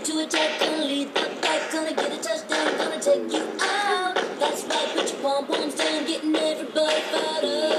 ready to attack, gonna lead the pack, gonna get a touchdown, gonna take you out. That's right, put your pom poms down, getting everybody fired up.